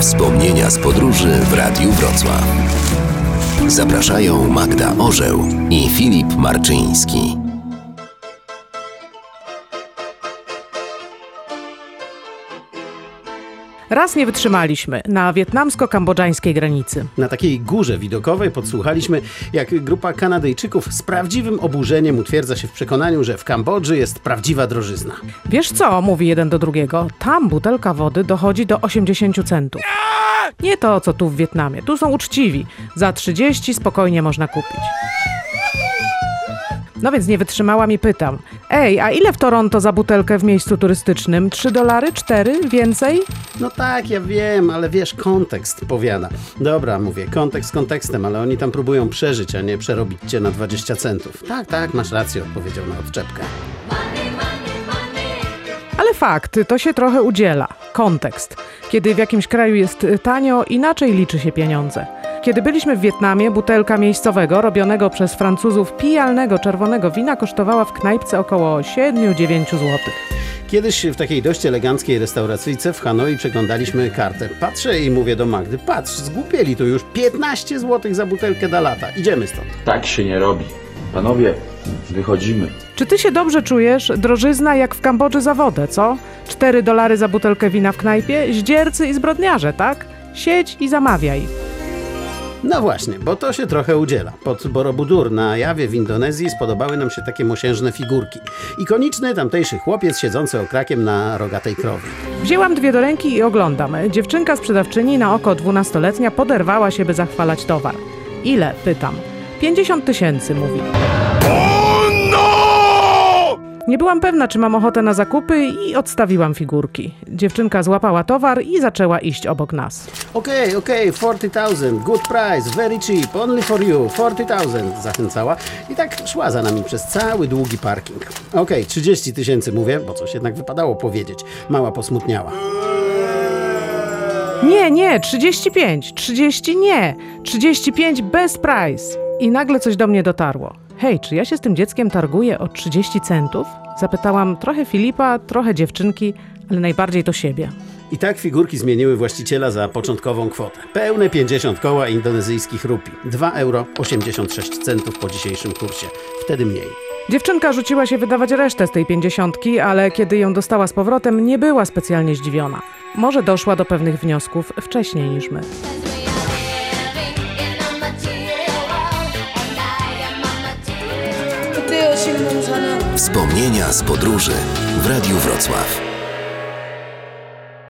Wspomnienia z podróży w Radiu Wrocław. Zapraszają Magda Orzeł i Filip Marczyński. Raz nie wytrzymaliśmy na wietnamsko-kambodżańskiej granicy. Na takiej górze widokowej podsłuchaliśmy, jak grupa Kanadyjczyków z prawdziwym oburzeniem utwierdza się w przekonaniu, że w Kambodży jest prawdziwa drożyzna. Wiesz co, mówi jeden do drugiego, tam butelka wody dochodzi do 80 centów. Nie to, co tu w Wietnamie. Tu są uczciwi. Za 30 spokojnie można kupić. No więc nie wytrzymałam i pytam. Ej, a ile w Toronto za butelkę w miejscu turystycznym? 3 dolary? 4? Więcej? No tak, ja wiem, ale wiesz, kontekst powiada. Dobra, mówię, kontekst kontekstem, ale oni tam próbują przeżyć, a nie przerobić cię na 20 centów. Tak, tak, masz rację, odpowiedział na odczepkę. Ale fakt, to się trochę udziela. Kontekst. Kiedy w jakimś kraju jest tanio, inaczej liczy się pieniądze. Kiedy byliśmy w Wietnamie, butelka miejscowego, robionego przez Francuzów pijalnego czerwonego wina kosztowała w knajpce około 7-9 zł. Kiedyś w takiej dość eleganckiej restauracyjce w Hanoi przeglądaliśmy kartę. Patrzę i mówię do Magdy, patrz, zgłupieli tu już 15 zł za butelkę da lata. Idziemy stąd. Tak się nie robi. Panowie, wychodzimy. Czy ty się dobrze czujesz? Drożyzna jak w Kambodży za wodę, co? 4 dolary za butelkę wina w knajpie? Zdziercy i zbrodniarze, tak? Siedź i zamawiaj. No właśnie, bo to się trochę udziela. Pod Borobudur na Jawie w Indonezji spodobały nam się takie mosiężne figurki. Ikoniczny tamtejszy chłopiec siedzący okrakiem na rogatej krowie. Wzięłam dwie do ręki i oglądam. Dziewczynka sprzedawczyni na oko dwunastoletnia poderwała się, by zachwalać towar. Ile? Pytam. 50 tysięcy, mówi. Nie byłam pewna, czy mam ochotę na zakupy i odstawiłam figurki. Dziewczynka złapała towar i zaczęła iść obok nas. Okej, okej, 40,000, good price, very cheap, only for you, 40,000, zachęcała. I tak szła za nami przez cały długi parking. Okej, 30 tysięcy mówię, bo coś jednak wypadało powiedzieć. Mała posmutniała. Nie, nie, 35, 30 nie, 35 bez price. I nagle coś do mnie dotarło. Hej, czy ja się z tym dzieckiem targuję o 30 centów? Zapytałam trochę Filipa, trochę dziewczynki, ale najbardziej to siebie. I tak figurki zmieniły właściciela za początkową kwotę. Pełne 50 koła indonezyjskich rupii. 2 euro 86 centów po dzisiejszym kursie. Wtedy mniej. Dziewczynka rzuciła się wydawać resztę z tej pięćdziesiątki, ale kiedy ją dostała z powrotem, nie była specjalnie zdziwiona. Może doszła do pewnych wniosków wcześniej niż my. Wspomnienia z podróży w Radiu Wrocław.